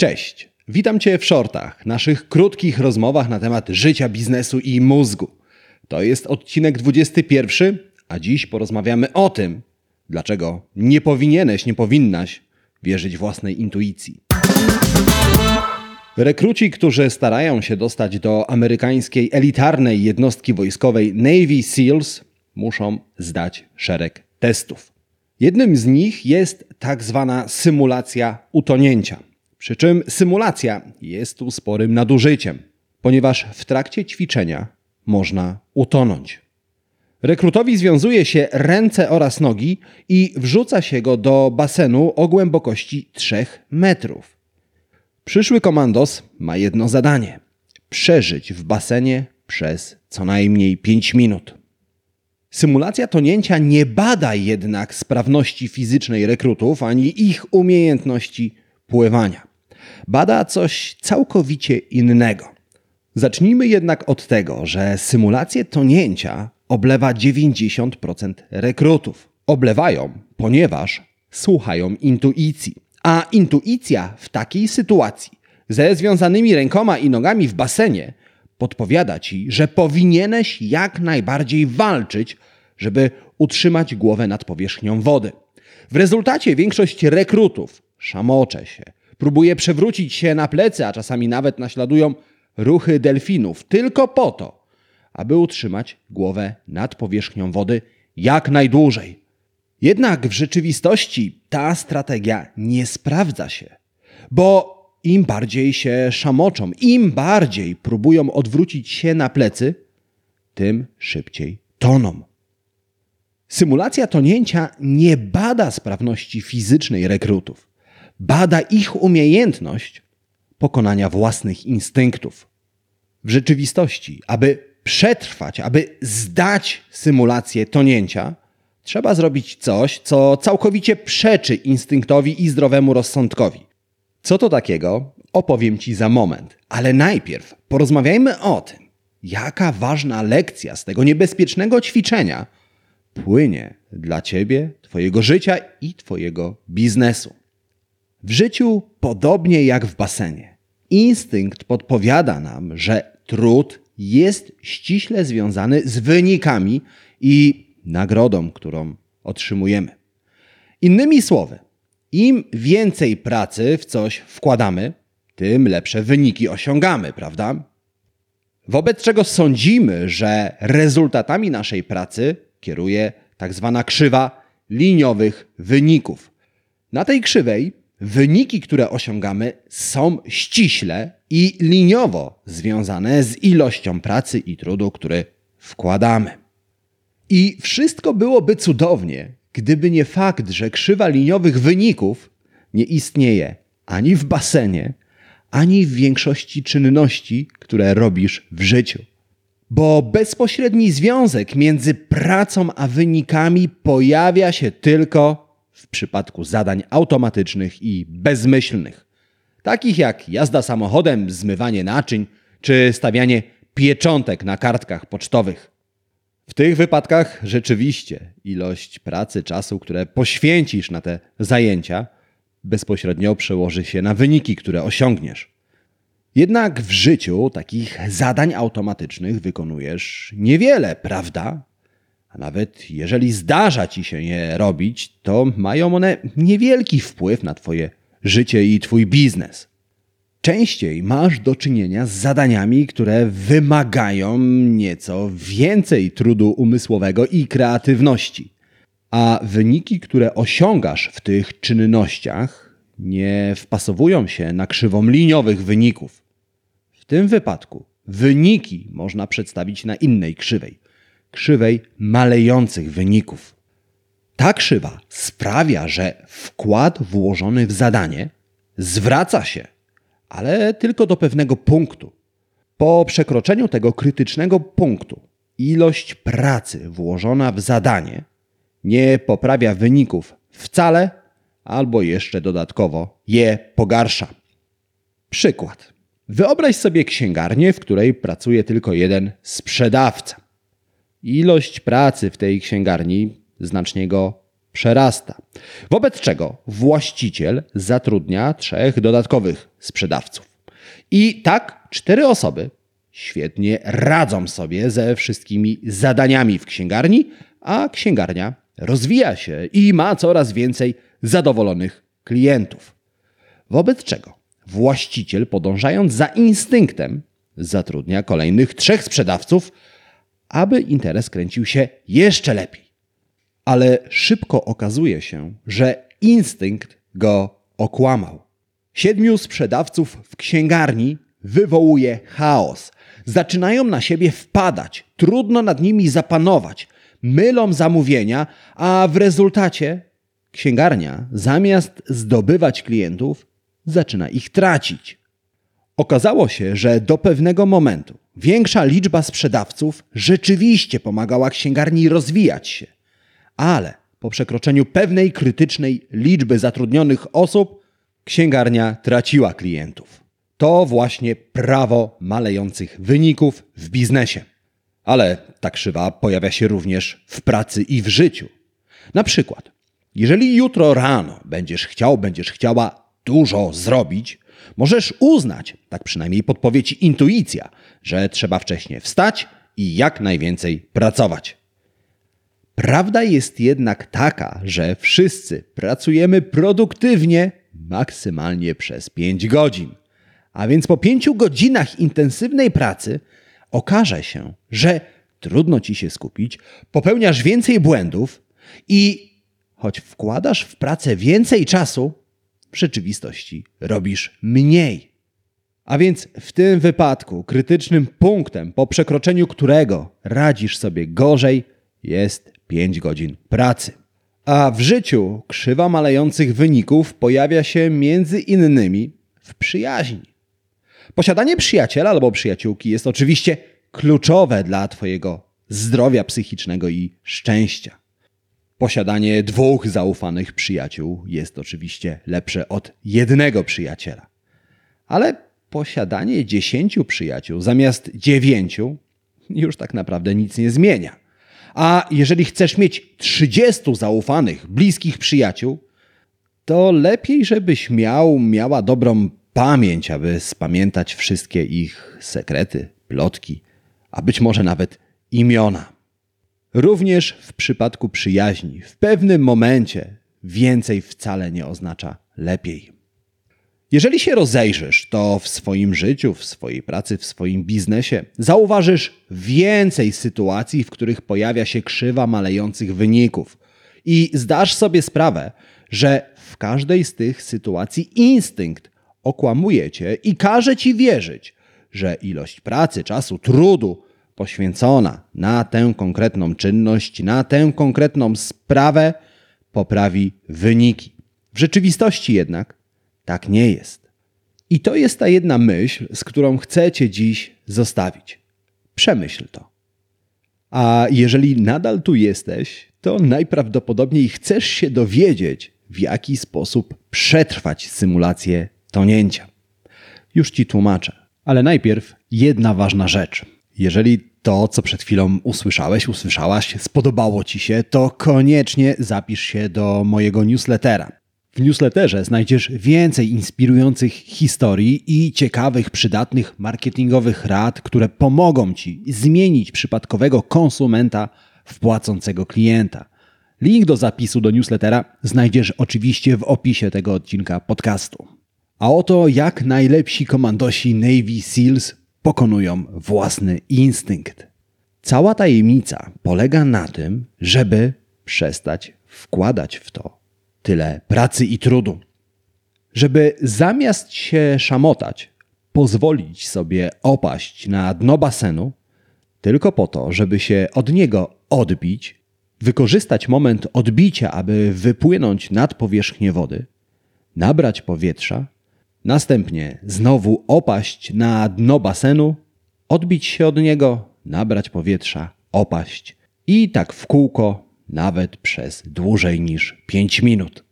Cześć, witam Cię w shortach, naszych krótkich rozmowach na temat życia, biznesu i mózgu. To jest odcinek 21, a dziś porozmawiamy o tym, dlaczego nie powinieneś, nie powinnaś wierzyć własnej intuicji. Rekruci, którzy starają się dostać do amerykańskiej elitarnej jednostki wojskowej Navy SEALs, muszą zdać szereg testów. Jednym z nich jest tak zwana symulacja utonięcia. Przy czym symulacja jest tu sporym nadużyciem, ponieważ w trakcie ćwiczenia można utonąć. Rekrutowi związuje się ręce oraz nogi i wrzuca się go do basenu o głębokości 3 metrów. Przyszły komandos ma jedno zadanie: przeżyć w basenie przez co najmniej 5 minut. Symulacja tonięcia nie bada jednak sprawności fizycznej rekrutów ani ich umiejętności pływania. Bada coś całkowicie innego. Zacznijmy jednak od tego, że symulację tonięcia oblewa 90% rekrutów. Oblewają, ponieważ słuchają intuicji. A intuicja w takiej sytuacji, ze związanymi rękoma i nogami w basenie, podpowiada ci, że powinieneś jak najbardziej walczyć, żeby utrzymać głowę nad powierzchnią wody. W rezultacie większość rekrutów szamocze się, próbuje przewrócić się na plecy, a czasami nawet naśladują ruchy delfinów, tylko po to, aby utrzymać głowę nad powierzchnią wody jak najdłużej. Jednak w rzeczywistości ta strategia nie sprawdza się, bo im bardziej się szamoczą, im bardziej próbują odwrócić się na plecy, tym szybciej toną. Symulacja tonięcia nie bada sprawności fizycznej rekrutów, bada ich umiejętność pokonania własnych instynktów. W rzeczywistości, aby przetrwać, aby zdać symulację tonięcia, trzeba zrobić coś, co całkowicie przeczy instynktowi i zdrowemu rozsądkowi. Co to takiego? Opowiem Ci za moment, ale najpierw porozmawiajmy o tym, jaka ważna lekcja z tego niebezpiecznego ćwiczenia płynie dla Ciebie, Twojego życia i Twojego biznesu. W życiu podobnie jak w basenie. Instynkt podpowiada nam, że trud jest ściśle związany z wynikami i nagrodą, którą otrzymujemy. Innymi słowy, im więcej pracy w coś wkładamy, tym lepsze wyniki osiągamy, prawda? Wobec czego sądzimy, że rezultatami naszej pracy kieruje tak zwana krzywa liniowych wyników. Na tej krzywej wyniki, które osiągamy, są ściśle i liniowo związane z ilością pracy i trudu, który wkładamy. I wszystko byłoby cudownie, gdyby nie fakt, że krzywa liniowych wyników nie istnieje ani w basenie, ani w większości czynności, które robisz w życiu. Bo bezpośredni związek między pracą a wynikami pojawia się tylko w przypadku zadań automatycznych i bezmyślnych, takich jak jazda samochodem, zmywanie naczyń czy stawianie pieczątek na kartkach pocztowych. W tych wypadkach rzeczywiście ilość pracy, czasu, które poświęcisz na te zajęcia, bezpośrednio przełoży się na wyniki, które osiągniesz. Jednak w życiu takich zadań automatycznych wykonujesz niewiele, prawda? A nawet jeżeli zdarza ci się je robić, to mają one niewielki wpływ na Twoje życie i Twój biznes. Częściej masz do czynienia z zadaniami, które wymagają nieco więcej trudu umysłowego i kreatywności, a wyniki, które osiągasz w tych czynnościach, nie wpasowują się na krzywą liniowych wyników. W tym wypadku wyniki można przedstawić na innej krzywej krzywej malejących wyników. Ta krzywa sprawia, że wkład włożony w zadanie zwraca się, ale tylko do pewnego punktu. Po przekroczeniu tego krytycznego punktu ilość pracy włożona w zadanie nie poprawia wyników wcale, albo jeszcze dodatkowo je pogarsza. Przykład. Wyobraź sobie księgarnię, w której pracuje tylko jeden sprzedawca. Ilość pracy w tej księgarni znacznie go przerasta. Wobec czego właściciel zatrudnia trzech dodatkowych sprzedawców. I tak cztery osoby świetnie radzą sobie ze wszystkimi zadaniami w księgarni, a księgarnia rozwija się i ma coraz więcej zadowolonych klientów. Wobec czego właściciel, podążając za instynktem, zatrudnia kolejnych trzech sprzedawców, aby interes kręcił się jeszcze lepiej. Ale szybko okazuje się, że instynkt go okłamał. Siedmiu sprzedawców w księgarni wywołuje chaos. Zaczynają na siebie wpadać, trudno nad nimi zapanować, mylą zamówienia, a w rezultacie księgarnia zamiast zdobywać klientów, zaczyna ich tracić. Okazało się, że do pewnego momentu większa liczba sprzedawców rzeczywiście pomagała księgarni rozwijać się, ale po przekroczeniu pewnej krytycznej liczby zatrudnionych osób, księgarnia traciła klientów. To właśnie prawo malejących wyników w biznesie. Ale ta krzywa pojawia się również w pracy i w życiu. Na przykład, jeżeli jutro rano będziesz chciał, będziesz chciała dużo zrobić, możesz uznać, tak przynajmniej podpowie ci intuicja, że trzeba wcześniej wstać i jak najwięcej pracować. Prawda jest jednak taka, że wszyscy pracujemy produktywnie maksymalnie przez 5 godzin. A więc po 5 godzinach intensywnej pracy okaże się, że trudno ci się skupić, popełniasz więcej błędów i choć wkładasz w pracę więcej czasu, w rzeczywistości robisz mniej. A więc w tym wypadku krytycznym punktem, po przekroczeniu którego radzisz sobie gorzej, jest 5 godzin pracy. A w życiu krzywa malejących wyników pojawia się między innymi w przyjaźni. Posiadanie przyjaciela albo przyjaciółki jest oczywiście kluczowe dla Twojego zdrowia psychicznego i szczęścia. Posiadanie dwóch zaufanych przyjaciół jest oczywiście lepsze od jednego przyjaciela. Ale posiadanie dziesięciu przyjaciół zamiast dziewięciu już tak naprawdę nic nie zmienia. A jeżeli chcesz mieć trzydziestu zaufanych, bliskich przyjaciół, to lepiej, żebyś miał, miała dobrą pamięć, aby spamiętać wszystkie ich sekrety, plotki, a być może nawet imiona. Również w przypadku przyjaźni, w pewnym momencie więcej wcale nie oznacza lepiej. Jeżeli się rozejrzysz, to w swoim życiu, w swojej pracy, w swoim biznesie zauważysz więcej sytuacji, w których pojawia się krzywa malejących wyników. I zdasz sobie sprawę, że w każdej z tych sytuacji instynkt okłamuje cię i każe ci wierzyć, że ilość pracy, czasu, trudu poświęcona na tę konkretną czynność, na tę konkretną sprawę poprawi wyniki. W rzeczywistości jednak tak nie jest. I to jest ta jedna myśl, z którą chcecie dziś zostawić. Przemyśl to. A jeżeli nadal tu jesteś, to najprawdopodobniej chcesz się dowiedzieć, w jaki sposób przetrwać symulację tonięcia. Już ci tłumaczę. Ale najpierw jedna ważna rzecz. Jeżeli to, co przed chwilą usłyszałeś, usłyszałaś, spodobało Ci się, to koniecznie zapisz się do mojego newslettera. W newsletterze znajdziesz więcej inspirujących historii i ciekawych, przydatnych marketingowych rad, które pomogą Ci zmienić przypadkowego konsumenta w płacącego klienta. Link do zapisu do newslettera znajdziesz oczywiście w opisie tego odcinka podcastu. A oto jak najlepsi komandosi Navy SEALs pokonują własny instynkt. Cała tajemnica polega na tym, żeby przestać wkładać w to tyle pracy i trudu. Żeby zamiast się szamotać, pozwolić sobie opaść na dno basenu, tylko po to, żeby się od niego odbić, wykorzystać moment odbicia, aby wypłynąć nad powierzchnię wody, nabrać powietrza Następnie znowu opaść na dno basenu, odbić się od niego, nabrać powietrza, opaść i tak w kółko, nawet przez dłużej niż 5 minut.